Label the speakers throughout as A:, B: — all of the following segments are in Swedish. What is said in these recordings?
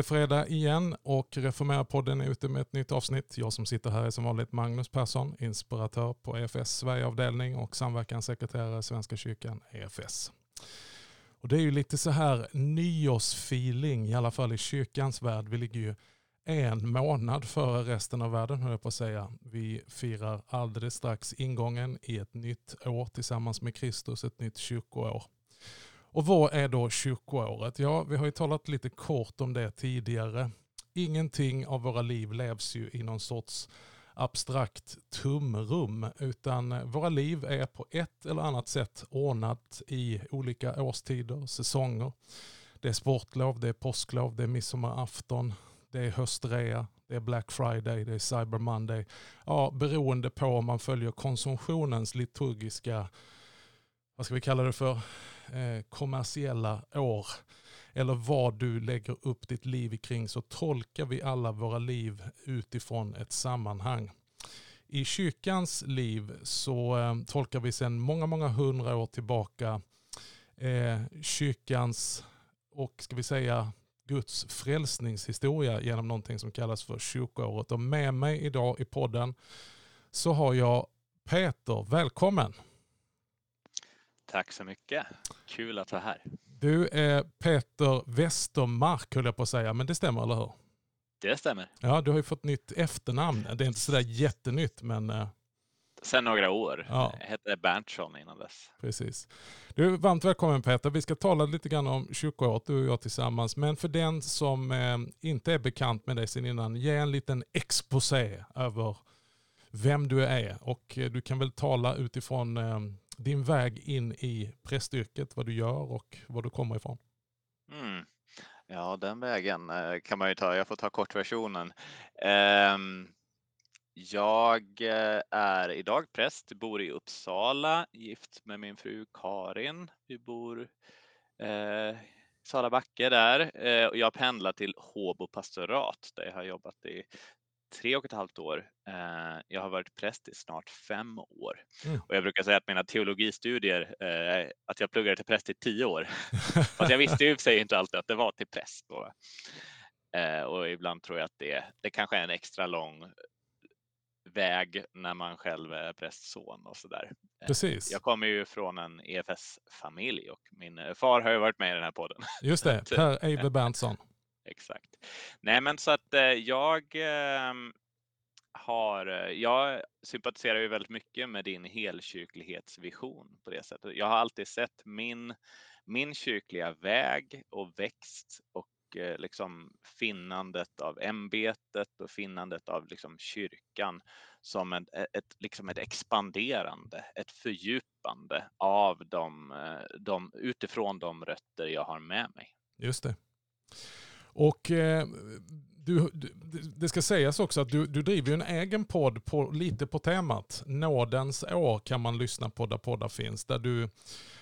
A: det fredag igen och Reformera-podden är ute med ett nytt avsnitt. Jag som sitter här är som vanligt Magnus Persson, inspiratör på EFS Sverigeavdelning och samverkanssekreterare Svenska kyrkan EFS. Och det är ju lite så här nyårsfeeling, i alla fall i kyrkans värld. Vi ligger ju en månad före resten av världen höll jag på att säga. Vi firar alldeles strax ingången i ett nytt år tillsammans med Kristus, ett nytt kyrkoår. Och vad är då kyrkoåret? Ja, vi har ju talat lite kort om det tidigare. Ingenting av våra liv levs ju i någon sorts abstrakt tumrum, utan våra liv är på ett eller annat sätt ordnat i olika årstider, säsonger. Det är sportlov, det är påsklov, det är midsommarafton, det är höstrea, det är Black Friday, det är Cyber Monday. Ja, beroende på om man följer konsumtionens liturgiska, vad ska vi kalla det för, eh, kommersiella år eller vad du lägger upp ditt liv kring så tolkar vi alla våra liv utifrån ett sammanhang. I kyrkans liv så eh, tolkar vi sedan många, många hundra år tillbaka eh, kyrkans och ska vi säga Guds frälsningshistoria genom någonting som kallas för kyrkoåret. Och med mig idag i podden så har jag Peter, välkommen!
B: Tack så mycket. Kul att vara här.
A: Du är Peter Westermark höll jag på att säga, men det stämmer eller hur?
B: Det stämmer.
A: Ja, du har ju fått nytt efternamn. Det är inte sådär jättenytt, men... Eh,
B: Sen några år. Ja. Jag hette Berntsson innan dess.
A: Precis. Du varmt välkommen Peter. Vi ska tala lite grann om kyrkoåret, du och jag tillsammans. Men för den som eh, inte är bekant med dig sedan innan, ge en liten exposé över vem du är. Och eh, du kan väl tala utifrån din väg in i prästyrket, vad du gör och var du kommer ifrån.
B: Mm. Ja, den vägen eh, kan man ju ta. Jag får ta kortversionen. Ehm, jag eh, är idag präst, bor i Uppsala, gift med min fru Karin. Vi bor i Sala backe där och jag pendlar till Håbo pastorat där jag har jobbat i tre och ett halvt år. Eh, jag har varit präst i snart fem år mm. och jag brukar säga att mina teologistudier, eh, att jag pluggade till präst i tio år. Fast jag visste ju sig inte alltid att det var till präst. Då. Eh, och ibland tror jag att det, det kanske är en extra lång väg när man själv är prästson och sådär.
A: Precis.
B: Jag kommer ju från en EFS-familj och min far har ju varit med i den här podden.
A: Just det, Per Eibe Berntsson
B: exakt. Nej, men så att eh, jag ehm, har, eh, jag sympatiserar ju väldigt mycket med din helkyrklighetsvision på det sättet. Jag har alltid sett min, min kyrkliga väg och växt och eh, liksom finnandet av ämbetet och finnandet av liksom kyrkan som ett, eh, ett, liksom ett expanderande, ett fördjupande av de, de, utifrån de rötter jag har med mig.
A: Just det. Och eh, du, det ska sägas också att du, du driver en egen podd på, lite på temat. Nådens år kan man lyssna på där poddar finns. Där du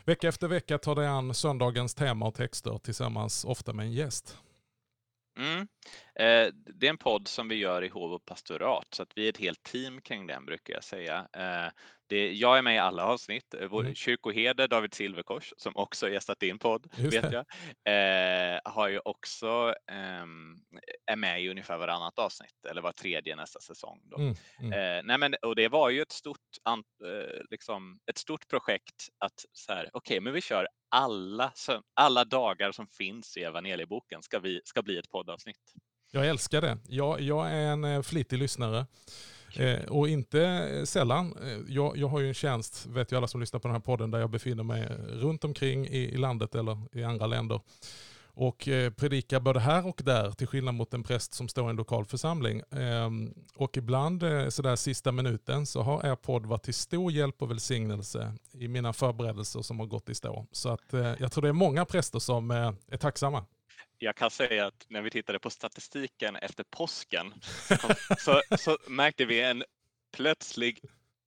A: vecka efter vecka tar dig an söndagens tema och texter tillsammans, ofta med en gäst.
B: Mm. Eh, det är en podd som vi gör i Hov och pastorat så att vi är ett helt team kring den brukar jag säga. Eh, det, jag är med i alla avsnitt. Eh, vår mm. kyrkoherde David Silverkors som också gästat din podd vet jag har ju också ehm, är med i ungefär varannat avsnitt eller var tredje nästa säsong. Då. Mm. Mm. nej men, och det var ju ett stort, liksom, ett stort projekt att så här, okej, okay, men vi kör alla, alla dagar som finns i evangelieboken ska, vi, ska bli ett poddavsnitt.
A: Jag älskar det. Jag, jag är en eh, flitig lyssnare. Eh, och inte eh, sällan, eh, jag, jag har ju en tjänst, vet ju alla som lyssnar på den här podden, där jag befinner mig runt omkring i, i landet eller i andra länder. Och eh, predikar både här och där, till skillnad mot en präst som står i en lokal församling. Eh, och ibland, eh, sådär sista minuten, så har er podd varit till stor hjälp och välsignelse i mina förberedelser som har gått i stå. Så att, eh, jag tror det är många präster som eh, är tacksamma
B: jag kan säga att när vi tittade på statistiken efter påsken så, så märkte vi en plötslig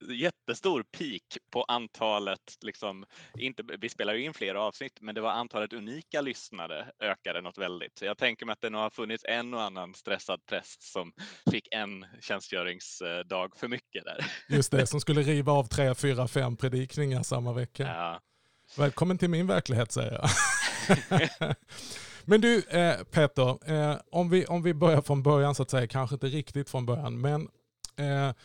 B: jättestor peak på antalet, liksom, inte, vi spelar ju in flera avsnitt, men det var antalet unika lyssnare ökade något väldigt. Så jag tänker mig att det nog har funnits en och annan stressad präst som fick en tjänstgöringsdag för mycket där.
A: Just det, som skulle riva av tre, fyra, fem predikningar samma vecka. Ja. Välkommen till min verklighet säger jag. Men du eh, Peter, eh, om, vi, om vi börjar från början så att säga, kanske inte riktigt från början, men eh,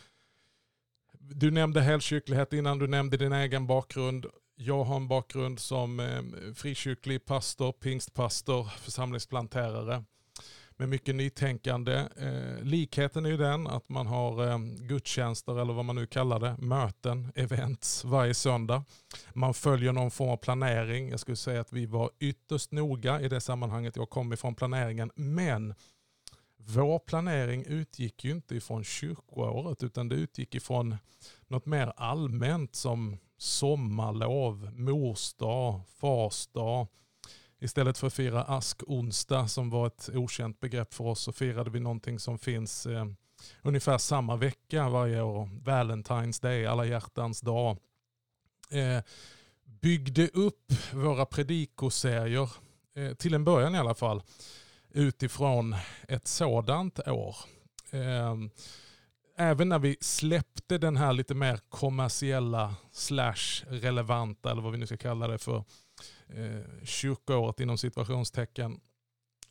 A: du nämnde helkyrklighet innan, du nämnde din egen bakgrund. Jag har en bakgrund som eh, frikyrklig pastor, pingstpastor, församlingsplanterare med mycket nytänkande. Eh, likheten är ju den att man har eh, gudstjänster eller vad man nu kallar det, möten, events varje söndag. Man följer någon form av planering. Jag skulle säga att vi var ytterst noga i det sammanhanget. Jag kom ifrån planeringen, men vår planering utgick ju inte ifrån kyrkoåret utan det utgick ifrån något mer allmänt som sommarlov, morsdag, farsdag. Istället för att fira askonsdag som var ett okänt begrepp för oss så firade vi någonting som finns eh, ungefär samma vecka varje år. Valentine's Day, alla hjärtans dag. Eh, byggde upp våra predikoserier, eh, till en början i alla fall, utifrån ett sådant år. Eh, Även när vi släppte den här lite mer kommersiella slash relevanta, eller vad vi nu ska kalla det för, eh, kyrkoåret inom situationstecken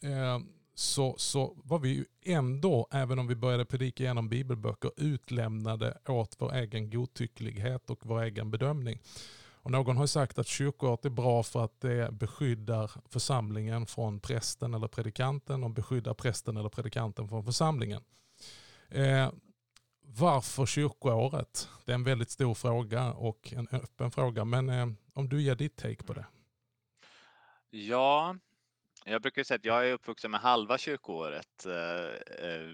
A: eh, så, så var vi ju ändå, även om vi började predika genom bibelböcker, utlämnade åt vår egen godtycklighet och vår egen bedömning. Och någon har sagt att kyrkoåret är bra för att det beskyddar församlingen från prästen eller predikanten och beskyddar prästen eller predikanten från församlingen. Eh, varför kyrkoåret? Det är en väldigt stor fråga och en öppen fråga. Men eh, om du ger ditt take på det.
B: Ja, jag brukar säga att jag är uppvuxen med halva kyrkoåret. Eh, eh,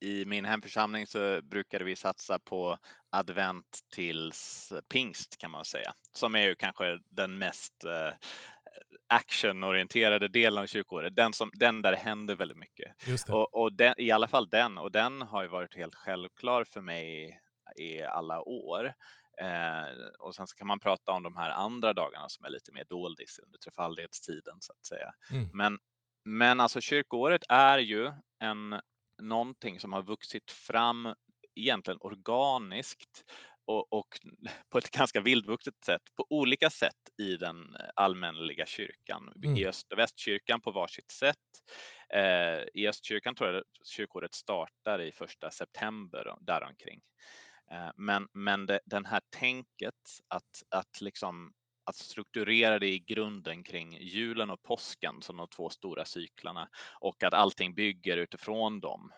B: I min hemförsamling så brukade vi satsa på advent tills pingst kan man säga, som är ju kanske den mest eh, actionorienterade delen av kyrkoåret, den, som, den där det händer väldigt mycket. Och, och den, I alla fall den, och den har ju varit helt självklar för mig i alla år. Eh, och sen så kan man prata om de här andra dagarna som är lite mer doldis under trefaldighetstiden så att säga. Mm. Men, men alltså kyrkoåret är ju en, någonting som har vuxit fram egentligen organiskt och, och, på ett ganska vildvuxet sätt på olika sätt i den allmänliga kyrkan. Mm. I öst och västkyrkan på varsitt sätt. Eh, I östkyrkan tror jag att kyrkåret startar i första september däromkring. Eh, men, men det, den här tänket att, att, liksom, att strukturera det i grunden kring julen och påsken som de två stora cyklarna och att allting bygger utifrån dem,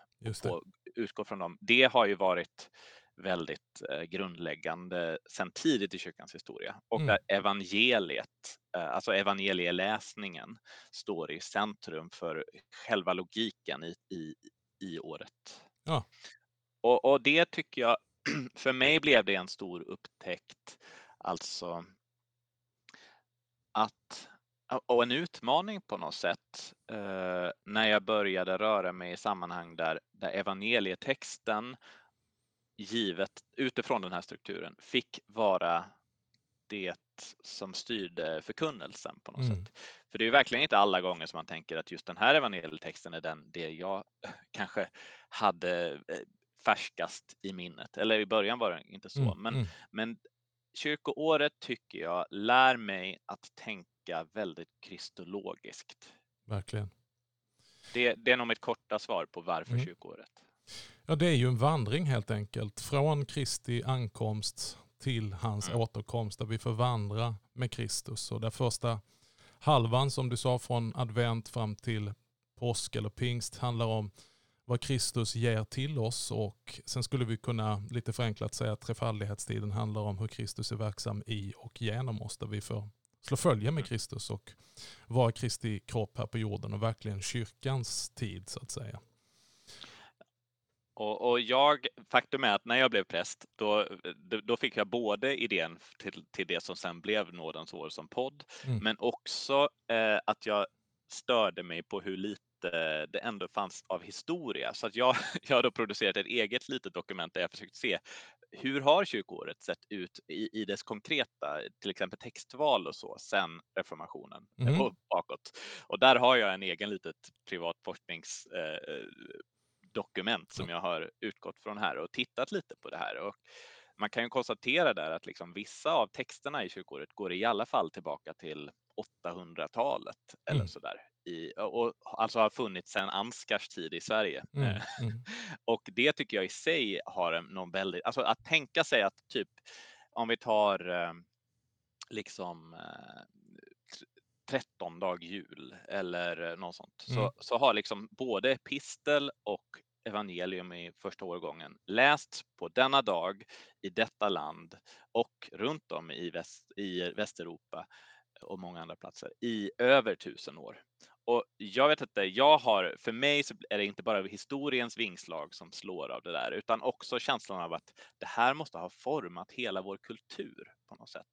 B: och utgår från dem, det har ju varit väldigt eh, grundläggande sedan tidigt i kyrkans historia och mm. där evangeliet, eh, alltså evangelieläsningen står i centrum för själva logiken i, i, i året. Ja. Och, och det tycker jag för mig blev det en stor upptäckt, alltså att och en utmaning på något sätt eh, när jag började röra mig i sammanhang där, där evangelietexten givet utifrån den här strukturen fick vara det som styrde förkunnelsen på något mm. sätt. För det är verkligen inte alla gånger som man tänker att just den här evangelietexten är den det jag kanske hade eh, färskast i minnet. Eller i början var det inte så, mm, men, mm. men kyrkoåret tycker jag lär mig att tänka väldigt kristologiskt.
A: Verkligen.
B: Det, det är nog mitt korta svar på varför mm. kyrkoåret.
A: Ja, det är ju en vandring helt enkelt. Från Kristi ankomst till hans mm. återkomst där vi får vandra med Kristus. Och där första halvan som du sa från advent fram till påsk eller pingst handlar om vad Kristus ger till oss och sen skulle vi kunna lite förenklat säga att trefaldighetstiden handlar om hur Kristus är verksam i och genom oss där vi får slå följe med Kristus och vara Kristi kropp här på jorden och verkligen kyrkans tid så att säga.
B: Och, och, jag, faktum är att när jag blev präst, då, då fick jag både idén till, till det som sen blev Nådens år som podd, mm. men också eh, att jag störde mig på hur lite det ändå fanns av historia. Så att jag, jag har då producerat ett eget litet dokument där jag försökt se hur har kyrkoåret sett ut i, i dess konkreta, till exempel textval och så, sen reformationen mm. och bakåt. Och där har jag en egen litet privat forskningsdokument eh, som jag har utgått från här och tittat lite på det här. Och man kan ju konstatera där att liksom vissa av texterna i kyrkoåret går i alla fall tillbaka till 800-talet eller
A: Mm.
B: sådär. I, och alltså har funnits sedan Ansgars tid i Sverige.
A: Mm,
B: Eh,
A: mm.
B: Och det tycker jag i sig har någon väldigt, alltså att tänka sig att typ om vi tar eh, liksom eh, t- 13 dag jul eller eh, något sånt,
A: Mm.
B: så, så har liksom både epistel och evangelium i första årgången lästs på denna dag i detta land och runt om i, väst, i Västeuropa och många andra platser i över tusen år. Och jag vet inte, jag har, för mig så är det inte bara historiens vingslag som slår av det där, utan också känslan av att det här måste ha format hela vår kultur på något sätt.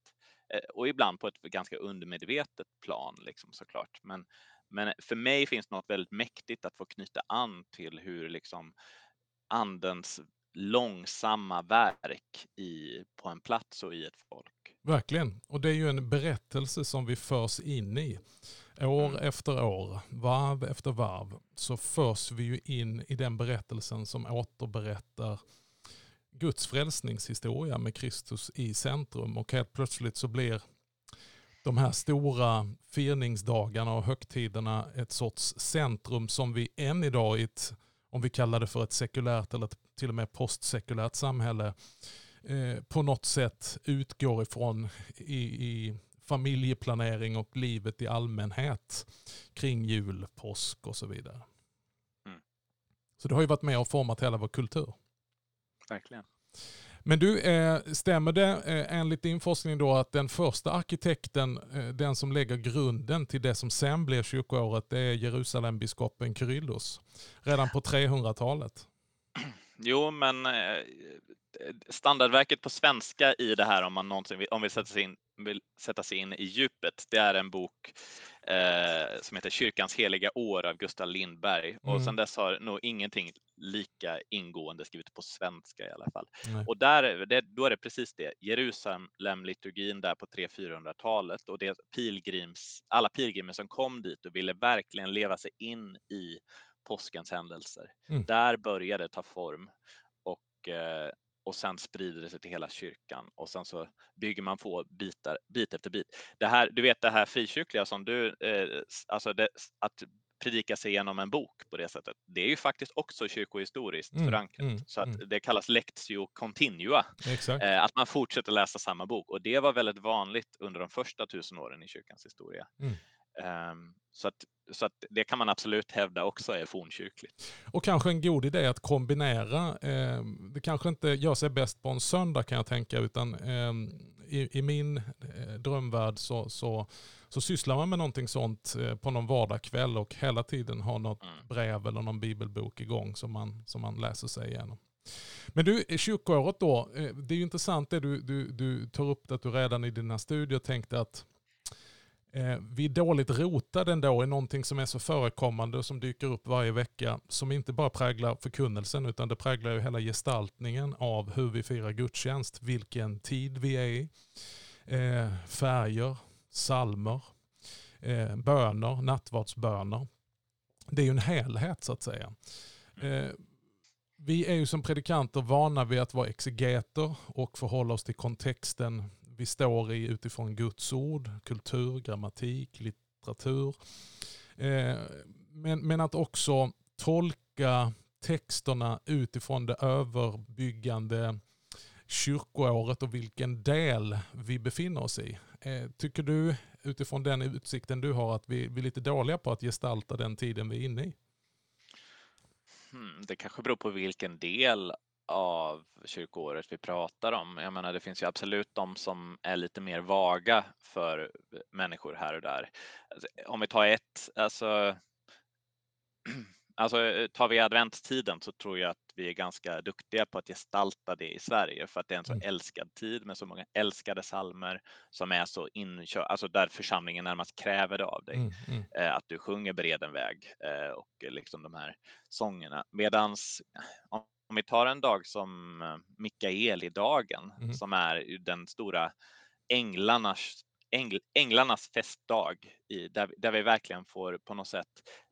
B: Eh, och ibland på ett ganska undermedvetet plan liksom såklart. Men, men för mig finns något väldigt mäktigt att få knyta an till hur liksom andens långsamma verk i, på en plats och i ett folk.
A: Verkligen. Och det är ju en berättelse som vi förs in i. År
B: Mm.
A: efter år, varv efter varv, så förs vi ju in i den berättelsen som återberättar Guds frälsningshistoria med Kristus i centrum. Och helt plötsligt så blir de här stora firningsdagarna och högtiderna ett sorts centrum som vi än idag i ett, om vi kallar det för ett sekulärt eller ett till och med postsekulärt samhälle, eh, på något sätt utgår ifrån i, i familjeplanering och livet i allmänhet kring jul, påsk och så vidare.
B: Mm.
A: Så det har ju varit med och format hela vår kultur.
B: Verkligen.
A: Men du, eh, stämmer det eh, enligt din forskning då att den första arkitekten, eh, den som lägger grunden till det som sen blir kyrkoåret, det är Jerusalembiskopen Kyrillos. Redan på 300-talet.
B: Jo, men eh, standardverket på svenska i det här om man någonsin vill, om vi sätter sig in, vill sätta sig in i djupet, det är en bok eh, som heter Kyrkans heliga år av Gustav Lindberg och
A: Mm.
B: sedan dess har nog ingenting lika ingående skrivit på svenska i alla fall.
A: Nej.
B: Och där, är det, då är det precis det, Jerusalem-liturgin där på 300-400-talet och det pilgrims, alla pilgrimer som kom dit och ville verkligen leva sig in i påskens händelser.
A: Mm.
B: Där började det ta form och, eh, och sen sprider det sig till hela kyrkan och sen så bygger man på bitar, bit efter bit. Det här, du vet det här frikyrkliga som du, eh, alltså det, att predika sig genom en bok på det sättet, det är ju faktiskt också kyrkohistoriskt
A: Mm,
B: förankrat.
A: mm,
B: så att
A: mm.
B: det kallas lectio continua, eh, att man fortsätter läsa samma bok och det var väldigt vanligt under de första tusen åren i kyrkans historia. Ehm, så att, så det kan man absolut hävda också är fornkyrkligt.
A: Och kanske en god idé att kombinera. Eh, det kanske inte gör sig bäst på en söndag kan jag tänka, utan eh, i, i min eh, drömvärld så, så, så sysslar man med någonting sånt eh, på någon vardagskväll och hela tiden har något
B: Mm.
A: brev eller någon bibelbok igång som man, som man läser sig igenom. Men du, kyrkoåret då, eh, det är ju intressant det du, du, du tar upp att du redan i dina studier tänkte att eh, vi är dåligt rotade ändå i någonting som är så förekommande och som dyker upp varje vecka som inte bara präglar förkunnelsen utan det präglar ju hela gestaltningen av hur vi firar gudstjänst, vilken tid vi är i, eh, färger, salmer, eh, böner, nattvardsböner. Det är ju en helhet så att säga. Eh, vi är ju som predikanter vana vid att vara exegeter och förhålla oss till kontexten vi står i utifrån Guds ord, kultur, grammatik, litteratur. Eh, men, men att också tolka texterna utifrån det överbyggande kyrkoåret och vilken del vi befinner oss i. Eh, tycker du utifrån den utsikten du har att vi, vi är lite dåliga på att gestalta den tiden vi är inne i?
B: Hmm, det kanske beror på vilken del av kyrkoåret vi pratar om. Jag menar, det finns ju absolut de som är lite mer vaga för människor här och där. Alltså, Om vi tar ett, alltså, alltså tar vi adventstiden så tror jag att vi är ganska duktiga på att gestalta det i Sverige för att det är en så
A: Mm.
B: älskad tid med så många älskade salmer som är så inkör, alltså där församlingen närmast kräver det av dig
A: Mm, mm,
B: eh, att du sjunger bred en väg eh, och liksom de här sångerna. Medans om, vi tar en dag som eh, Mikaelidagen
A: Mm.
B: som är den stora änglarnas, ängl, änglarnas festdag i, där, vi- där vi verkligen får på något sätt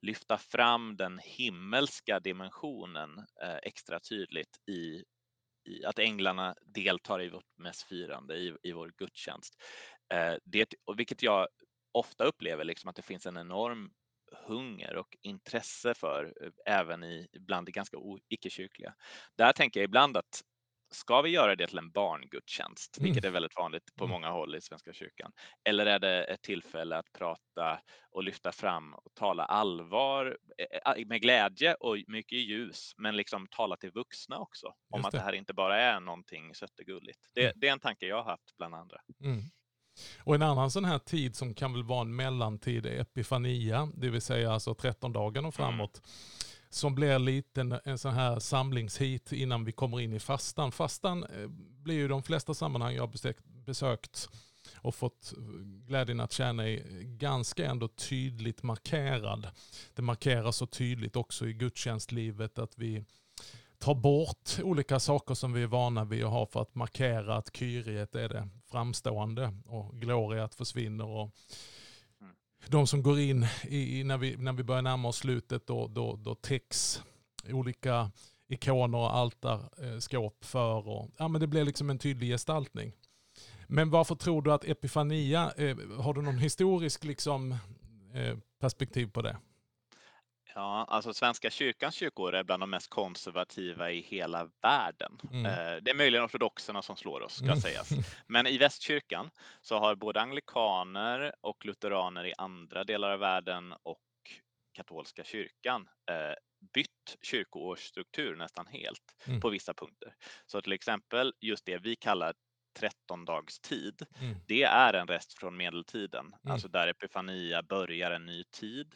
B: lyfta fram den himmelska dimensionen eh, extra tydligt i, i att änglarna deltar i vårt mässfirande, i, i vår gudstjänst. Eh, det, och vilket jag ofta upplever liksom att det finns en enorm hunger och intresse för, även i, bland det ganska icke-kyrkliga. Där tänker jag ibland att ska vi göra det till en barngudstjänst, mm. vilket är väldigt vanligt på mm. många håll i Svenska kyrkan? Eller är det ett tillfälle att prata och lyfta fram och tala allvar eh, eh, med glädje och mycket ljus, men liksom tala till vuxna också om det. att det här inte bara är någonting sött och gulligt. Det, mm. det, är en tanke jag har haft bland andra. Mm.
A: Och en annan sån här tid som kan väl vara en mellantid är Epifania, det vill säga alltså 13 dagar och mm. framåt. Mm som blir lite en, en sån här samlingshit innan vi kommer in i fastan. Fastan eh, blir ju de flesta sammanhang jag besökt, besökt och fått glädjen att känna är ganska ändå tydligt markerad. Det markeras så tydligt också i gudstjänstlivet att vi tar bort olika saker som vi är vana vid att ha för att markera att kyriet är det framstående och gloriat försvinner och de som går in i, när, vi, när vi börjar närma oss slutet då, då, då täcks olika ikoner och altarskåp för. Och, ja, men det blir liksom en tydlig gestaltning. Men varför tror du att Epifania, eh, har du någon historisk liksom, eh, perspektiv på det?
B: Ja, alltså Svenska kyrkans kyrkor är bland de mest konservativa i hela världen. Mm. Eh, det är möjligen ortodoxerna som slår oss, ska mm. sägas. Men i västkyrkan så har både anglikaner och lutheraner i andra delar av världen och katolska kyrkan eh, bytt kyrkoårsstruktur nästan helt mm. på vissa punkter. Så till exempel just det vi kallar 13 dags tid. Mm. Det är en rest från medeltiden, mm. alltså där Epifania börjar en ny tid.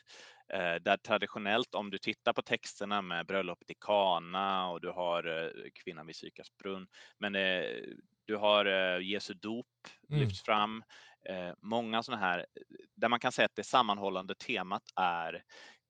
B: Eh, där traditionellt, om du tittar på texterna med bröllopet i Kana och du har eh, kvinnan vid Sykars brunn, men eh, du har Jesu dop mm. lyfts fram. Många sådana här, där man kan säga att det sammanhållande temat är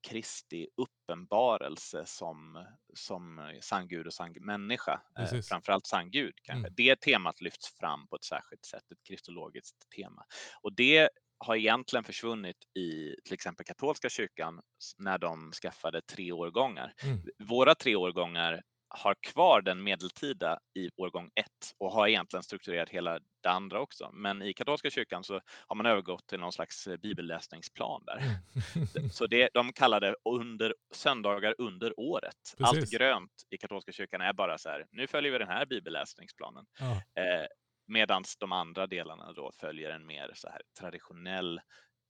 B: Kristi uppenbarelse som, som sann Gud och sann människa, eh, framförallt sann Gud kanske. Mm. Det temat lyfts fram på ett särskilt sätt, ett kristologiskt tema. Och det har egentligen försvunnit i till exempel katolska kyrkan när de skaffade tre årgångar. Mm. Våra tre årgångar har kvar den medeltida i årgång ett och har egentligen strukturerat hela det andra också. Men i katolska kyrkan så har man övergått till någon slags eh, bibelläsningsplan där. Mm. så det, de kallar det under, söndagar under året. Precis. Allt grönt i katolska kyrkan är bara så här, nu följer vi den här bibelläsningsplanen. Ja. Eh, Medan de andra delarna då följer en mer så här traditionell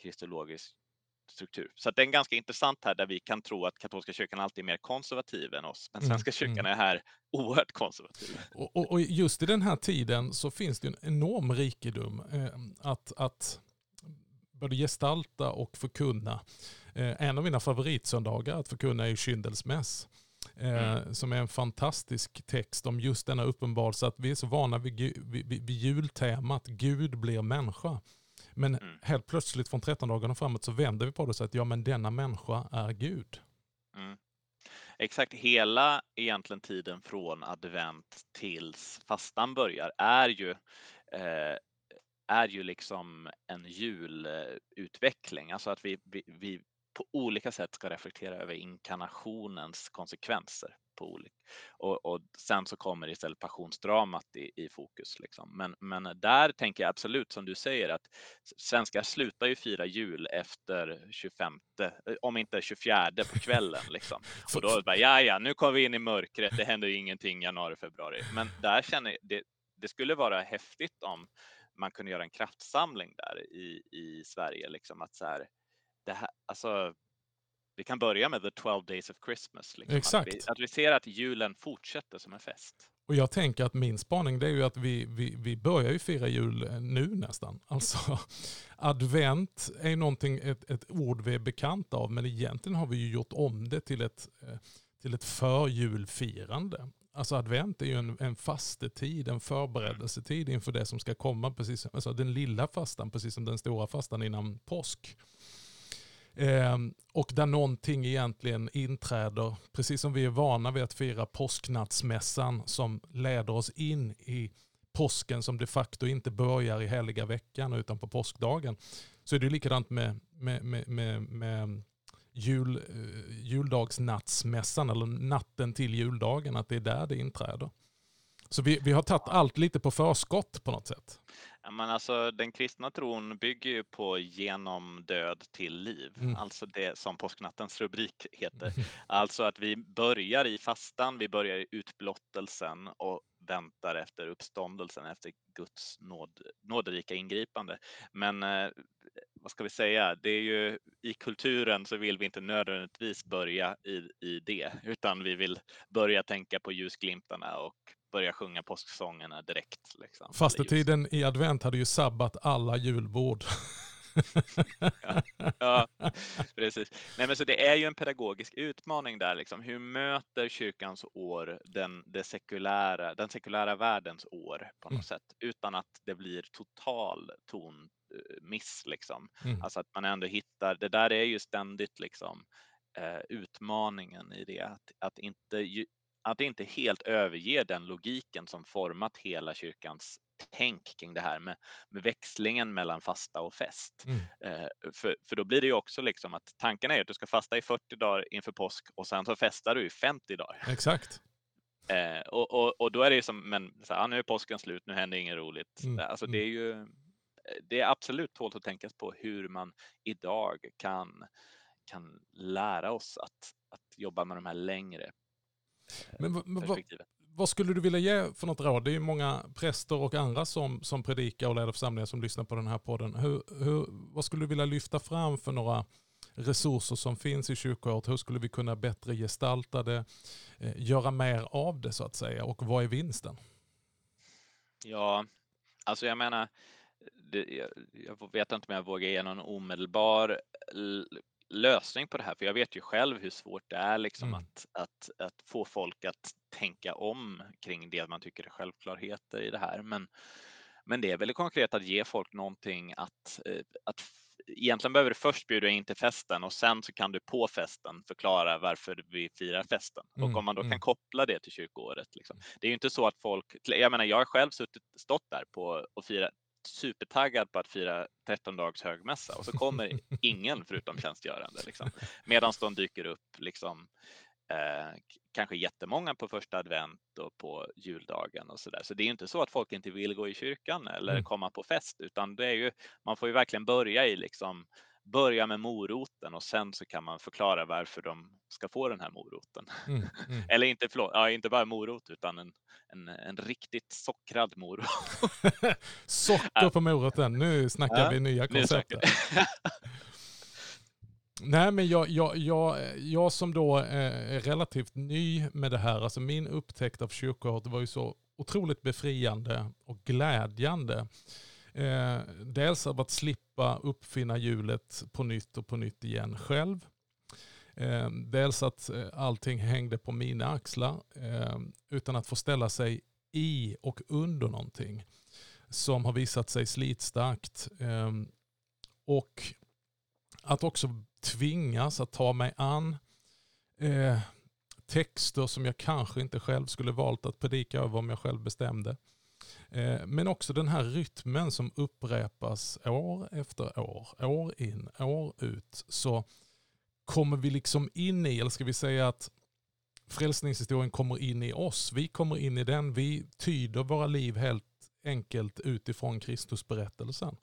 B: kristologisk struktur. Så det är ganska intressant här där vi kan tro att katolska kyrkan alltid är mer konservativ än oss, men mm, svenska kyrkan mm. är här oerhört konservativ.
A: Och, och, och, just i den här tiden så finns det en enorm rikedom eh, att, att både gestalta och förkunna. Eh, en av mina favoritsöndagar att förkunna är Kyndelsmäss. Eh, mm. som är en fantastisk text om just denna uppenbarelse att vi är så vana vid, vid, vid jultemat Gud blir människa. Men mm. helt plötsligt från 13 dagarna framåt så vänder vi på det och säger att ja men denna människa är Gud. Mm.
B: Exakt, hela egentligen tiden från advent tills fastan börjar är ju eh, är ju liksom en julutveckling, alltså att vi, vi, vi på olika sätt ska reflektera över inkarnationens konsekvenser. På olika. Och, och sen så kommer istället passionsdramat i, i fokus. Liksom. Men, men där tänker jag absolut som du säger att svenskar slutar ju fira jul efter 25, eh, om inte 24 på kvällen. Liksom. Och då bara, ja, ja, nu kommer vi in i mörkret, det händer ingenting januari, februari. Men där känner jag, det, det skulle vara häftigt om man kunde göra en kraftsamling där i, i Sverige, liksom att så här, det här, alltså, vi kan börja med the 12 days of Christmas. Liksom.
A: Exakt.
B: Att vi, att vi ser att julen fortsätter som en fest.
A: Och jag tänker att min spaning det är ju att vi, vi, vi börjar ju fira jul eh, nu nästan. Alltså advent är någonting, ett, ett ord vi är bekanta av men egentligen har vi ju gjort om det till ett, eh, till ett förjulfirande. Alltså advent är ju en, en fastetid, en förberedelsetid inför det som ska komma. Precis, alltså den lilla fastan, precis som den stora fastan innan påsk. Ehm, och där någonting egentligen inträder, precis som vi är vana vid att fira påsknattsmässan som leder oss in i påsken som de facto inte börjar i heliga veckan utan på påskdagen. Så är det likadant med, med, med, med, med jul, eh, juldagsnattsmässan eller natten till juldagen, att det är där det inträder. Så vi, vi har tagit allt lite på förskott på något sätt
B: men alltså, den kristna tron bygger ju på genom död till liv, mm. alltså det som påsknattens rubrik heter. Alltså att vi börjar i fastan, vi börjar i utblottelsen och väntar efter uppståndelsen, efter Guds nåd, nåderika ingripande. Men eh, vad ska vi säga, det är ju i kulturen så vill vi inte nödvändigtvis börja i, i det, utan vi vill börja tänka på ljusglimtarna och börja sjunga påsksångerna direkt. Liksom.
A: Fastetiden i advent hade ju sabbat alla julbord.
B: ja, ja, precis. Nej, men så det är ju en pedagogisk utmaning där. Liksom. Hur möter kyrkans år den, det sekulära, den sekulära världens år på något mm. sätt utan att det blir total tonmiss. Liksom. Mm. Alltså att man ändå hittar, det där är ju ständigt liksom, eh, utmaningen i det, att, att inte att inte helt överge den logiken som format hela kyrkans tänk kring det här med, med växlingen mellan fasta och fest. Mm. Eh, för, för då blir det ju också liksom att tanken är att du ska fasta i 40 dagar inför påsk och sen så festar du i 50 dagar.
A: Exakt.
B: Eh, och, och, och då är det ju som, men så här, nu är påsken slut, nu händer inget roligt. Mm. Alltså det är mm. ju, det är absolut tålt att tänka på hur man idag kan, kan lära oss att, att jobba med de här längre
A: men, vad, vad skulle du vilja ge för något råd? Det är ju många präster och andra som, som predikar och leder församlingar som lyssnar på den här podden. Hur, hur, vad skulle du vilja lyfta fram för några resurser som finns i kyrkoåret? Hur skulle vi kunna bättre gestalta det, eh, göra mer av det så att säga och vad är vinsten?
B: Ja, alltså jag menar, det, jag, jag vet inte om jag vågar ge någon omedelbar lösning på det här, för jag vet ju själv hur svårt det är liksom mm. att, att, att få folk att tänka om kring det man tycker är självklarheter i det här. Men, men det är väldigt konkret att ge folk någonting att, eh, att egentligen behöver du först bjuda in till festen och sen så kan du på festen förklara varför vi firar festen. Mm, och om man då mm. kan koppla det till kyrkoåret. Liksom. Det är ju inte så att folk, jag menar jag har själv suttit, stått där på och firat supertaggad på att fira 13 dags högmässa och så kommer ingen förutom tjänstgörande. Liksom. Medan de dyker upp liksom, eh, kanske jättemånga på första advent och på juldagen och så där. Så det är inte så att folk inte vill gå i kyrkan eller mm. komma på fest, utan det är ju, man får ju verkligen börja i liksom börja med moroten och sen så kan man förklara varför de ska få den här moroten. Mm, mm. Eller inte, förlåt, ja, inte bara morot utan en, en, en riktigt sockrad morot.
A: Socker på moroten, nu snackar ja, vi nya koncept. Nej, men jag, jag, jag, jag som då är relativt ny med det här, alltså min upptäckt av kyrkoåret var ju så otroligt befriande och glädjande. Eh, dels av att slippa uppfinna hjulet på nytt och på nytt igen själv. Eh, dels att eh, allting hängde på mina axlar eh, utan att få ställa sig i och under någonting som har visat sig slitstarkt. Eh, och att också tvingas att ta mig an eh, texter som jag kanske inte själv skulle valt att predika över om jag själv bestämde. Eh, men också den här rytmen som upprepas år efter år, år in, år ut. Så kommer vi liksom in i, eller ska vi säga att frälsningshistorien kommer in i oss. Vi kommer in i den, vi tyder våra liv helt enkelt utifrån Kristusberättelsen.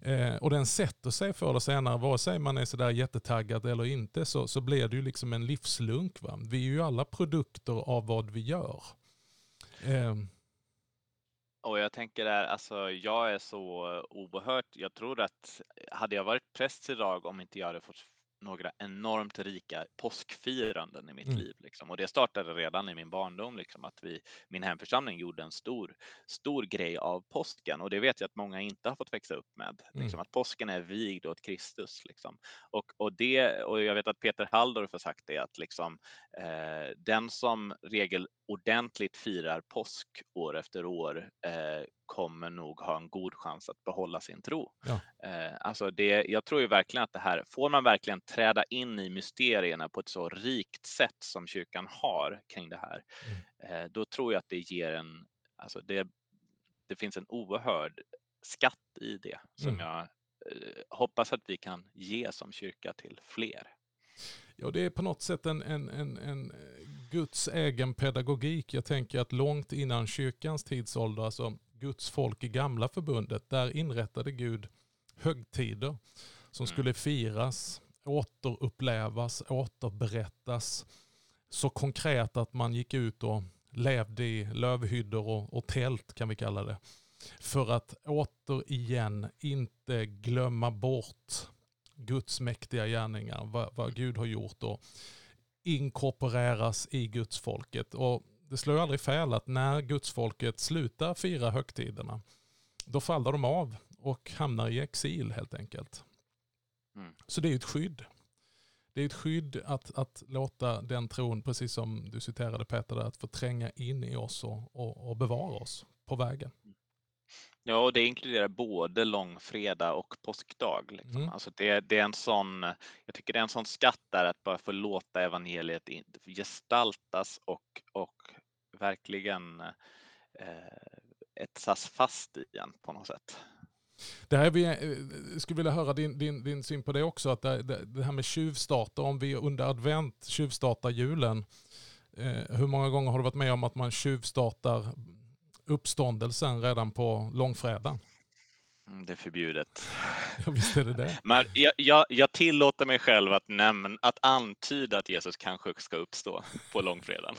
A: Eh, och den sätter sig förr eller senare, vare sig man är sådär jättetaggad eller inte, så, så blir det ju liksom en livslunk. Va? Vi är ju alla produkter av vad vi gör. Eh,
B: och jag tänker där, alltså jag är så oerhört, jag tror att eh, hade jag varit präst idag om inte jag hade fått några enormt rika påskfiranden i mitt mm. liv. Liksom. Och det startade redan i min barndom, liksom, att vi, min hemförsamling gjorde en stor, stor grej av påsken. Och det vet jag att många inte har fått växa upp med. Liksom, mm. Att påsken är vigd åt Kristus. Liksom. Och, och, det, och jag vet att Peter Halldorf har sagt det, att liksom, eh, den som regel ordentligt firar påsk år efter år eh, kommer nog ha en god chans att behålla sin tro. Ja. Eh, alltså det, jag tror ju verkligen att det här, får man verkligen träda in i mysterierna på ett så rikt sätt som kyrkan har kring det här, mm. eh, då tror jag att det ger en, alltså det, det finns en oerhörd skatt i det som mm. jag eh, hoppas att vi kan ge som kyrka till fler.
A: Ja, det är på något sätt en, en, en, en Guds egen pedagogik. Jag tänker att långt innan kyrkans tidsålder, alltså Guds folk i gamla förbundet, där inrättade Gud högtider som skulle firas, återupplevas, återberättas så konkret att man gick ut och levde i lövhyddor och, och tält kan vi kalla det. För att återigen inte glömma bort Guds mäktiga gärningar, vad, vad Gud har gjort och inkorporeras i Guds folket. Och det slår aldrig fel att när Guds folket slutar fira högtiderna, då faller de av och hamnar i exil helt enkelt. Mm. Så det är ett skydd. Det är ett skydd att, att låta den tron, precis som du citerade Peter, att få tränga in i oss och, och, och bevara oss på vägen.
B: Ja, och det inkluderar både långfredag och påskdag. Liksom. Mm. Alltså det, det, är en sån, jag tycker det är en sån skatt där att bara få låta evangeliet gestaltas och, och verkligen eh, etsas fast i en på något sätt.
A: Det här vi, eh, skulle vilja höra din, din, din syn på det också, att det, det, det här med tjuvstarter, om vi under advent tjuvstartar julen, eh, hur många gånger har du varit med om att man tjuvstartar uppståndelsen redan på långfredagen?
B: Mm, det är förbjudet.
A: Ja, visst är det det.
B: Men jag, jag, jag tillåter mig själv att, nämna, att antyda att Jesus kanske ska uppstå på långfredagen.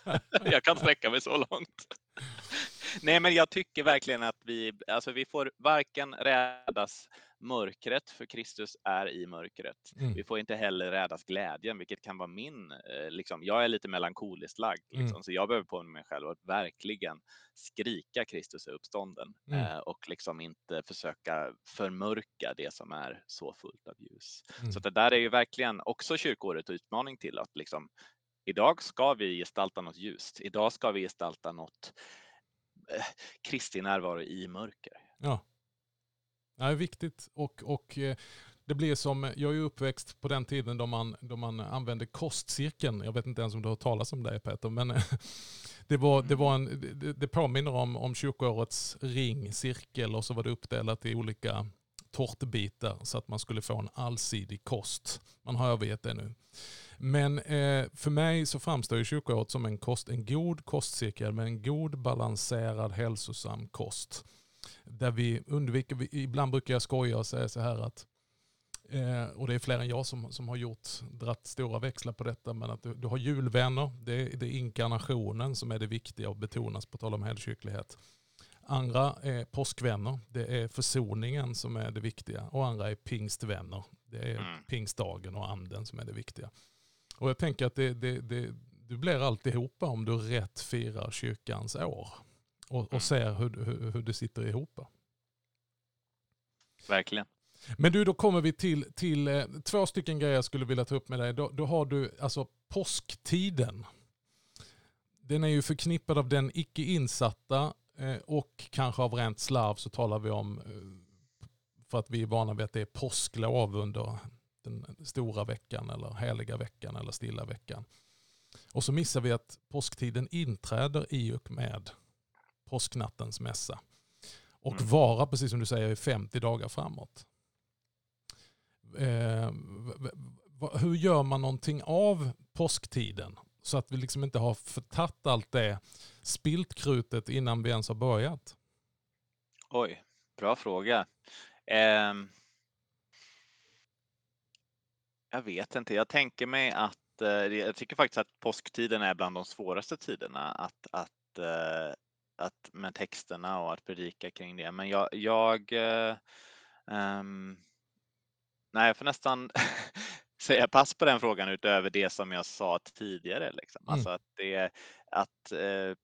B: jag kan sträcka mig så långt. Nej, men jag tycker verkligen att vi, alltså vi får varken rädas mörkret, för Kristus är i mörkret. Mm. Vi får inte heller rädas glädjen, vilket kan vara min, eh, liksom, jag är lite melankoliskt lagd, mm. liksom, mm. så jag behöver påminna mig själv att verkligen skrika Kristus är uppstånden mm. eh, och liksom inte försöka förmörka det som är så fullt av ljus. Mm. Så det där är ju verkligen också kyrkåret utmaning till att liksom, idag ska vi gestalta något ljust. Idag ska vi gestalta något eh, Kristi närvaro i mörker.
A: Ja. Det är viktigt och, och eh, det blir som, jag är uppväxt på den tiden då man, då man använde kostcirkeln. Jag vet inte ens om du har talat om det Peter, men det, var, det, var en, det, det påminner om, om kyrkoårets ring, cirkel och så var det uppdelat i olika tårtbitar så att man skulle få en allsidig kost. Man har övergett det nu. Men eh, för mig så framstår ju kyrkoåret som en, kost, en god kostcirkel med en god balanserad hälsosam kost där vi undviker, ibland brukar jag skoja och säga så här att Eh, och det är fler än jag som, som har gjort, dratt stora växlar på detta, men att du, du har julvänner, det är, det är inkarnationen som är det viktiga och betonas på tal om helkyrklighet. Andra är påskvänner, det är försoningen som är det viktiga. Och andra är pingstvänner, det är mm. pingstdagen och anden som är det viktiga. Och jag tänker att det, det, det, du blir alltihopa om du rätt firar kyrkans år och, och mm. ser hur, hur, hur det sitter ihop.
B: Verkligen.
A: Men du, då kommer vi till, till eh, två stycken grejer jag skulle vilja ta upp med dig. Då, då har du alltså påsktiden. Den är ju förknippad av den icke insatta eh, och kanske av rent slarv så talar vi om, eh, för att vi är vana vid att det är påsklov under den stora veckan eller heliga veckan eller stilla veckan. Och så missar vi att påsktiden inträder i och med påsknattens mässa. Och mm. vara, precis som du säger, i 50 dagar framåt. Eh, hur gör man någonting av påsktiden? Så att vi liksom inte har förtatt allt det, spilt krutet innan vi ens har börjat.
B: Oj, bra fråga. Eh, jag vet inte, jag tänker mig att eh, jag tycker faktiskt att påsktiden är bland de svåraste tiderna att, att eh, att, med texterna och att predika kring det. Men jag, jag um, nej, jag får nästan säga pass på den frågan utöver det som jag sa tidigare. Liksom. Mm. Alltså att det, att, uh,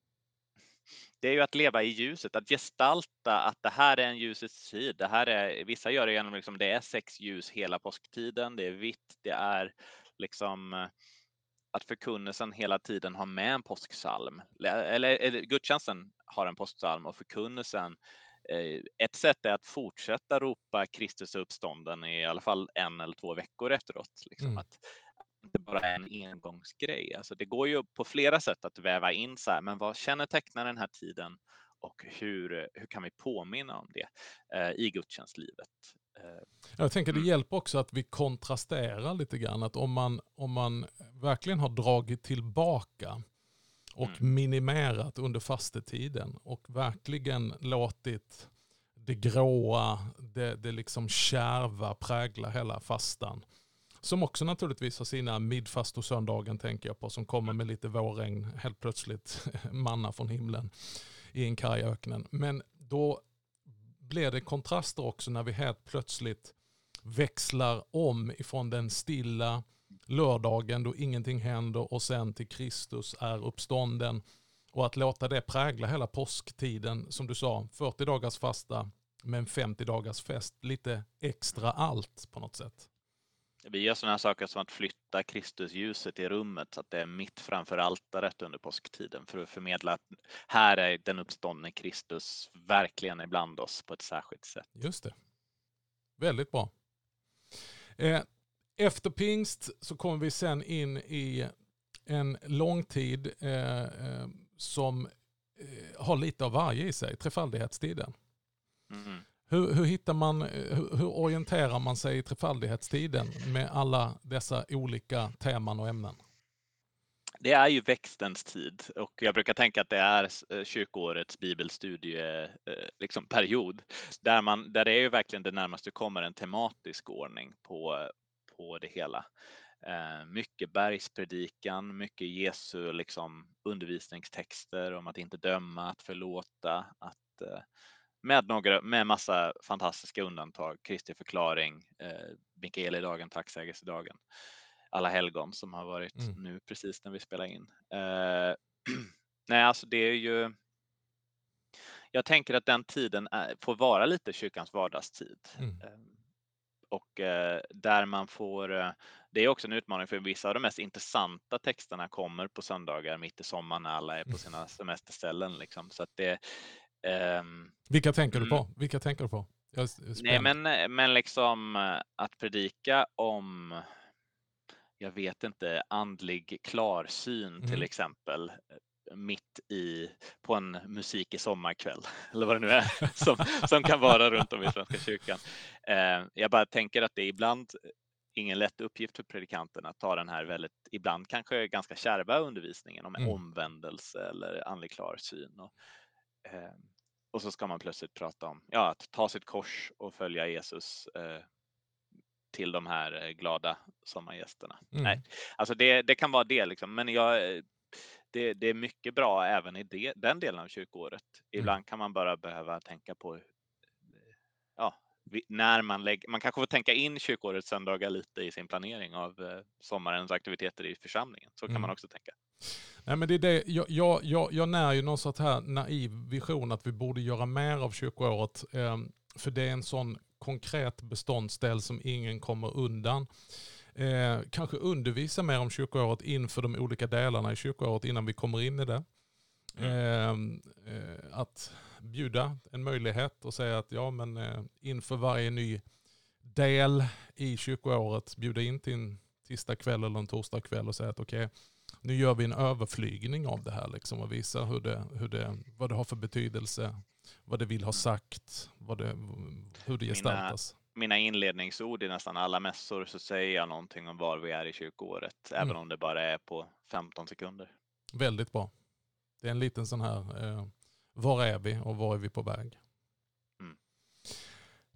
B: det är ju att leva i ljuset, att gestalta att det här är en ljusets tid. Det här är, vissa gör det genom liksom, det är sex ljus hela påsktiden, det är vitt, det är liksom att förkunnelsen hela tiden har med en påsksalm. Eller, eller gudstjänsten har en påsksalm och förkunnelsen eh, ett sätt är att fortsätta ropa Kristus uppstånden i alla fall en eller två veckor efteråt. Liksom. Mm. Att det bara en engångsgrej. Alltså det går ju på flera sätt att väva in så här, men vad kännetecknar den här tiden och hur, hur kan vi påminna om det eh, i gudstjänstlivet?
A: Eh, Jag tänker det mm. hjälper också att vi kontrasterar lite grann. Att om man, om man verkligen har dragit tillbaka och mm. minimerat under fastetiden och verkligen låtit det gråa, det, det liksom kärva prägla hela fastan. Som också naturligtvis har sina Midfast och Söndagen tänker jag på, som kommer med lite vårregn, helt plötsligt manna från himlen i en karg öknen. Men då blir det kontraster också när vi helt plötsligt växlar om ifrån den stilla lördagen då ingenting händer och sen till Kristus är uppstånden. Och att låta det prägla hela påsktiden, som du sa, 40 dagars fasta men 50 dagars fest, lite extra allt på något sätt.
B: Vi gör sådana saker som att flytta Kristusljuset i rummet så att det är mitt framför altaret under påsktiden för att förmedla att här är den uppståndne Kristus verkligen ibland oss på ett särskilt sätt.
A: Just det. Väldigt bra. Eh, efter pingst så kommer vi sen in i en långtid eh, eh, som har lite av varje i sig, trefaldighetstiden. Mm. Hur, hur, hittar man, eh, hur, hur, orienterar man sig i trefaldighetstiden med alla dessa olika teman och ämnen?
B: Det är ju växtens tid och jag brukar tänka att det är eh, kyrkoårets bibelstudieperiod eh, liksom period, där, man, där det är ju verkligen det närmaste kommer en tematisk ordning på, på det hela. Mycket bergspredikan, mycket Jesu liksom undervisningstexter om att inte döma, att förlåta, att med, några, med massa fantastiska undantag. Kristi förklaring, eh, Mikaelidagen, tacksägelsedagen, alla helgon som har varit mm. nu precis när vi spelar in. Eh, nej, alltså det är ju. Jag tänker att den tiden är, får vara lite kyrkans vardagstid. Mm. Eh, och eh, där man får, eh, det är också en utmaning för vissa av de mest intressanta texterna kommer på söndagar mitt i sommaren när alla är på mm. sina semesterställen. Liksom. Så att det,
A: Vilka tänker du på? Mm. Vilka tänker du på?
B: Nej, men, men liksom eh, att predika om, jag vet inte, andlig klarsyn mm. till exempel eh, mitt i, på en musik i sommarkväll eller vad det nu är som, som kan vara runt om i Svenska kyrkan. Eh, jag bara tänker att det är ibland ingen lätt uppgift för predikanten att ta den här väldigt, ibland kanske ganska kärva undervisningen om mm. omvändelse eller andlig klarsyn. Och, eh, och så ska man plötsligt prata om ja, att ta sitt kors och följa Jesus eh, till de här eh, glada sommargästerna. Mm. Nej, alltså det, det kan vara det liksom, men jag, det, det är mycket bra även i det, den delen av kyrkoåret. Mm. Ibland mm. kan man bara behöva tänka på ja, när man lägger, man kanske får tänka in kyrkårets söndagar lite i sin planering av eh, sommarens aktiviteter i församlingen. Så kan mm. man också tänka.
A: Nej, men det är det. Jag, jag, jag, jag när ju någon sån här naiv vision att vi borde göra mer av kyrkoåret. Eh, för det är en sån konkret beståndsdel som ingen kommer undan. Eh, kanske undervisa mer om kyrkoåret inför de olika delarna i kyrkoåret innan vi kommer in i det. Mm. Eh, att bjuda en möjlighet och säga att ja, men eh, inför varje ny del i kyrkoåret bjuda in till en tisdag kväll eller en torsdag kväll och säga att okej, okay, nu gör vi en överflygning av det här liksom och visar hur det, hur det, vad det har för betydelse, vad det vill ha sagt, vad det, hur det gestaltas.
B: Mina, mina inledningsord i nästan alla mässor så säger jag någonting om var vi är i kyrkoåret, mm. även om det bara är på 15 sekunder.
A: Väldigt bra. Det är en liten sån här, eh, var är vi och var är vi på väg?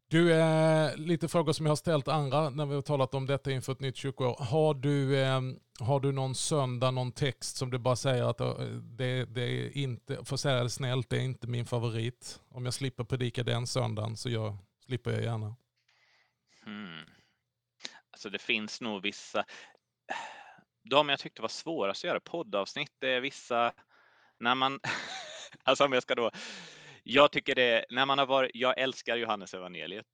A: Du, eh, lite frågor som jag har ställt andra när vi har talat om detta inför ett nytt kyrkoår. Har du, eh, har du någon söndag, någon text som du bara säger att eh, det, det är inte, för att säga det snällt, det är inte min favorit. Om jag slipper predika den söndagen så jag, slipper jag gärna.
B: Hmm. Alltså det finns nog vissa, de jag tyckte var svårast att göra poddavsnitt, det är vissa, när man, alltså om jag ska då jag tycker det, när man har varit, jag älskar Johannes evangeliet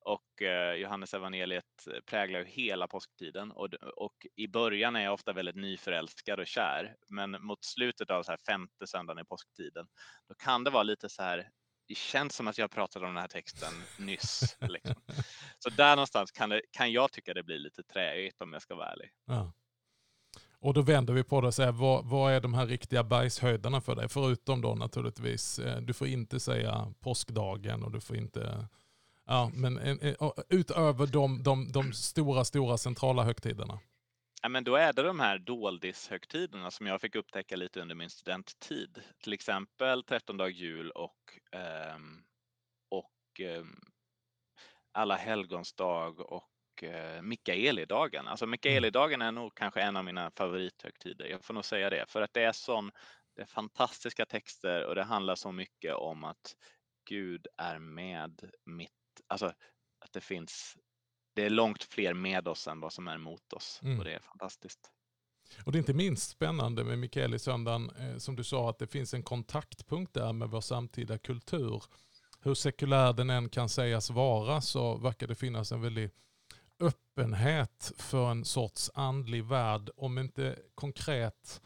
B: och eh, Johannes evangeliet präglar ju hela påsktiden och, och i början är jag ofta väldigt nyförälskad och kär, men mot slutet av så här femte söndagen i påsktiden, då kan det vara lite så här det känns som att jag pratade om den här texten nyss. Liksom. Så där någonstans kan, det, kan jag tycka det blir lite träigt om jag ska vara ärlig. Ja.
A: Och då vänder vi på det och säger, vad, vad är de här riktiga bergshöjderna för dig? Förutom då naturligtvis, eh, du får inte säga påskdagen och du får inte, ja men eh, eh, utöver de, de, de stora, stora centrala högtiderna.
B: Ja, men då är det de här doldishögtiderna som jag fick upptäcka lite under min studenttid. Till exempel 13 dag jul och, ehm, och ehm, alla helgons dag och uh, Mikaelidagen. Alltså Mikaelidagen är nog kanske en av mina favorithögtider. Jag får nog säga det för att det är sån, det är fantastiska texter och det handlar så mycket om att Gud är med mitt, alltså att det finns det är långt fler med oss än vad som är emot oss mm. och det är fantastiskt.
A: Och det är inte minst spännande med Mikael i söndagen, eh, som du sa, att det finns en kontaktpunkt där med vår samtida kultur. Hur sekulär den än kan sägas vara så verkar det finnas en väldig öppenhet för en sorts andlig värld, om inte konkret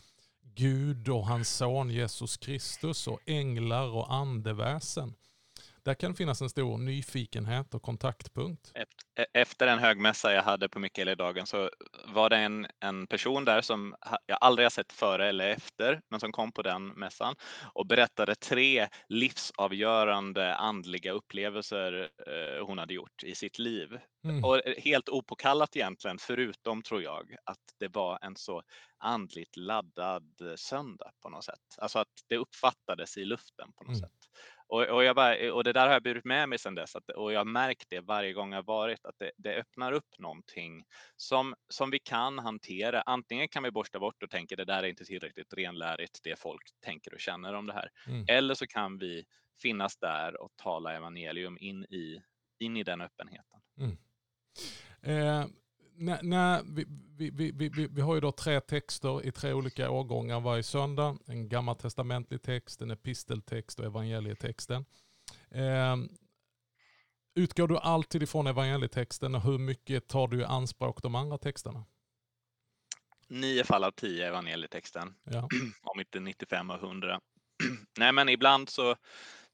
A: Gud och hans son Jesus Kristus och änglar och andeväsen. Där kan finnas en stor nyfikenhet och kontaktpunkt.
B: E-, efter en högmässa jag hade på Mikaelidagen så var det en, en person där som jag aldrig har sett före eller efter, men som kom på den mässan och berättade tre livsavgörande andliga upplevelser eh, hon hade gjort i sitt liv. Mm. Och helt opåkallat egentligen, förutom tror jag att det var en så andligt laddad söndag på något sätt. Alltså att det uppfattades i luften på något mm. sätt. Och, och, jag bara, och det där har jag burit med mig sedan dess att, och jag har märkt det varje gång jag varit att det, det, öppnar upp någonting som, som vi kan hantera. Antingen kan vi borsta bort och tänka det där är inte tillräckligt renlärigt det folk tänker och känner om det här. Mm. Eller så kan vi finnas där och tala evangelium in i, in i den öppenheten. Mm.
A: Eh, när vi, vi, vi, vi, vi, har ju då tre texter i tre olika årgångar varje söndag. En gammaltestamentlig text, en episteltext och evangelietexten. Eh, utgår du alltid ifrån evangelietexten och hur mycket tar du i anspråk de andra texterna?
B: Nio fall av tio evangelietexten, ja. om inte 95 av 100. Nej men ibland så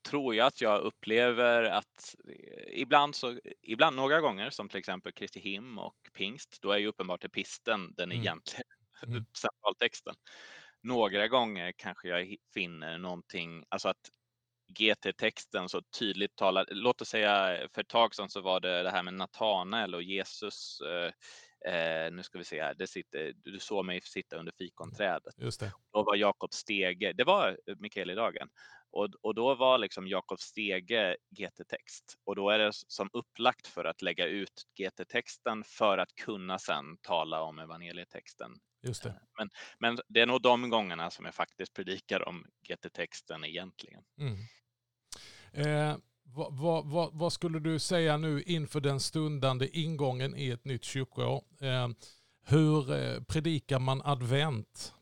B: tror jag att jag upplever att eh, ibland, så, ibland några gånger, som till exempel Kristi him och pingst, då är ju uppenbart episten den mm. egentliga mm. centraltexten. Några gånger kanske jag finner någonting, alltså att GT-texten så tydligt talar, låt oss säga för ett tag sedan så var det det här med Natanael och Jesus eh, Eh, nu ska vi se här, det sitter, du såg mig sitta under fikonträdet.
A: Just det.
B: Då var Jakob Stege, det var Mikael i dagen, och, och då var liksom Jakob Stege GT-text och då är det som upplagt för att lägga ut GT-texten för att kunna sen tala om evangelietexten.
A: Just det.
B: Eh, men, men det är nog de gångerna som jag faktiskt predikar om GT-texten egentligen. Mm.
A: Eh, vad, vad, vad, vad, skulle du säga nu inför den stundande ingången i ett nytt kyrkoår? Ehm, eh, hur predikar man advent?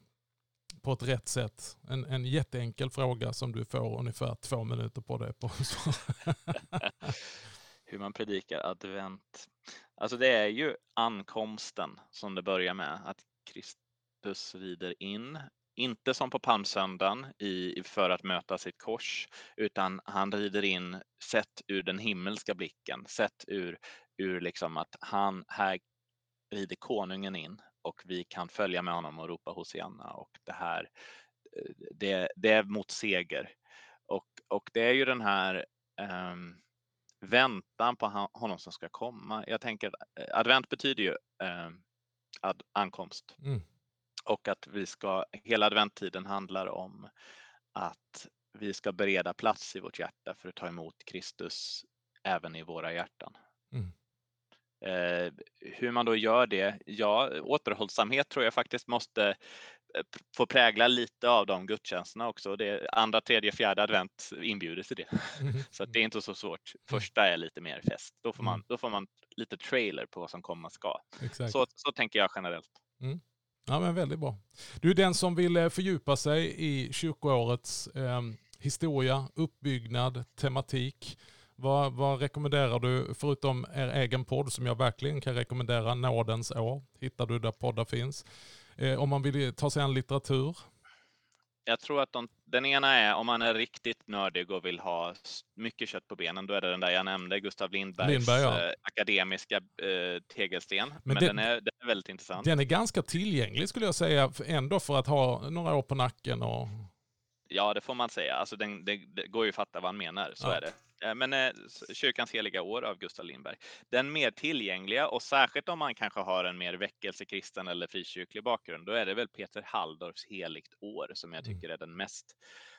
A: på ett rätt sätt? En, en jätteenkel fråga som du får ungefär två minuter på dig. på
B: Hur man predikar advent. Alltså det är ju ankomsten som det börjar med, att Kristus rider in. Inte som på palmsöndagen i, för att möta sitt kors, utan han rider in sett ur den himmelska blicken, sett ur, ur liksom att han, här rider konungen in och vi kan följa med honom och ropa Hosianna och det här, eh, det, det är mot seger. Och, och det är ju den här um, väntan på honom som ska komma. Jag tänker eh, advent betyder ju um, ad, ankomst. Mm. Och att vi ska, hela adventtiden handlar om att vi ska bereda plats i vårt hjärta för att ta emot Kristus även i våra hjärtan. Mm. Eh, hur man då gör det? Ja, återhållsamhet tror jag faktiskt måste eh, få prägla lite av de gudstjänsterna också. Det andra, tredje, fjärde advent inbjuder till det. Mm. Så det är inte så svårt. Mm. Första är lite mer fest. Då får man, mm. då får man lite trailer på vad som komma ska. Så, så tänker jag generellt. Mm.
A: Ja, men väldigt bra. Du är den som vill eh, fördjupa sig i kyrkoårets eh, historia, uppbyggnad, tematik. Vad, vad, rekommenderar du, förutom er egen podd som jag verkligen kan rekommendera, Nådens år, hittar du där poddar finns. Eh, om man vill ta sig an litteratur?
B: Jag tror att de, den ena är om man är riktigt nördig och vill ha mycket kött på benen, då är det den där jag nämnde, Gustav Lindbergs Lindberg, ja. eh, akademiska eh, tegelsten. Men, Men den, den, är, den är väldigt intressant.
A: Den är ganska tillgänglig skulle jag säga, ändå för att ha några år på nacken och
B: Ja, det får man säga. Alltså, den, det, det går ju att fatta vad han menar, så
A: Ja.
B: är det. Eh, Men eh, Kyrkans heliga år av Gustav Lindberg, den mer tillgängliga och särskilt om man kanske har en mer väckelsekristen eller frikyrklig bakgrund, då är det väl Peter Halldorfs heligt år som jag
A: Mm.
B: tycker är den mest,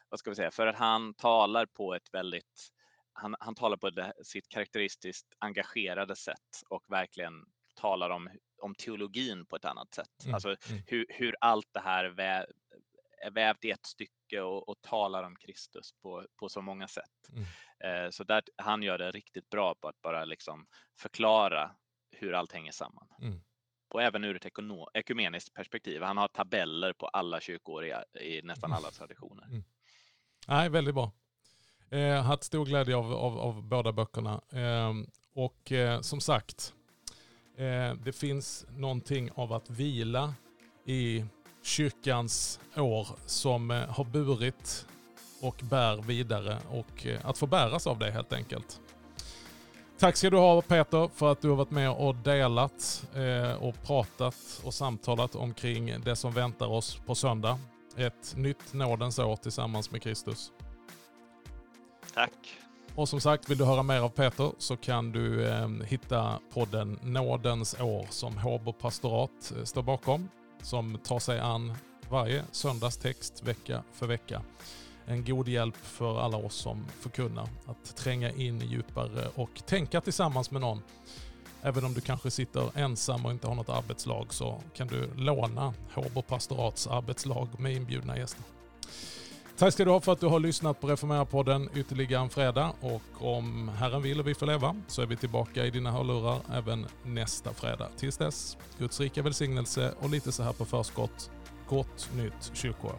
B: vad ska vi säga, för att han talar på ett väldigt, han, han talar på det, sitt karaktäristiskt engagerade sätt och verkligen talar om, om teologin på ett annat sätt.
A: Mm,
B: Alltså
A: mm.
B: hur, hur allt det här vä, är vävt i ett stycke och, och talar om Kristus på, på så många sätt.
A: Mm.
B: Eh, så där, han gör det riktigt bra på att bara liksom förklara hur allt hänger samman.
A: Mm.
B: Och även ur ett ekumeniskt perspektiv. Han har tabeller på alla kyrkor i, i nästan alla traditioner.
A: Nej, väldigt bra. Eh, haft stor glädje av, av, av båda böckerna. Eh, och eh, som sagt, eh, det finns någonting av att vila i kyrkans år som eh, har burit och bär vidare och eh, att få bäras av det helt enkelt. Tack ska du ha Peter för att du har varit med och delat eh, och pratat och samtalat omkring det som väntar oss på söndag. Ett nytt nådens år tillsammans med Kristus.
B: Tack!
A: Och som sagt, vill du höra mer av Peter så kan du eh, hitta podden Nådens år som Håbo pastorat står bakom. Som tar sig an varje söndagstext vecka för vecka. En god hjälp för alla oss som förkunnar att tränga in djupare och tänka tillsammans med någon. Även om du kanske sitter ensam och inte har något arbetslag så kan du låna Håbo pastorats arbetslag med inbjudna gäster. Tack ska du ha för att du har lyssnat på Reformera-podden ytterligare en fredag och om Herren vill och vi får leva så är vi tillbaka i dina hörlurar även nästa fredag. Tills dess, Guds rika välsignelse och lite så här på förskott, gott nytt kyrkoår.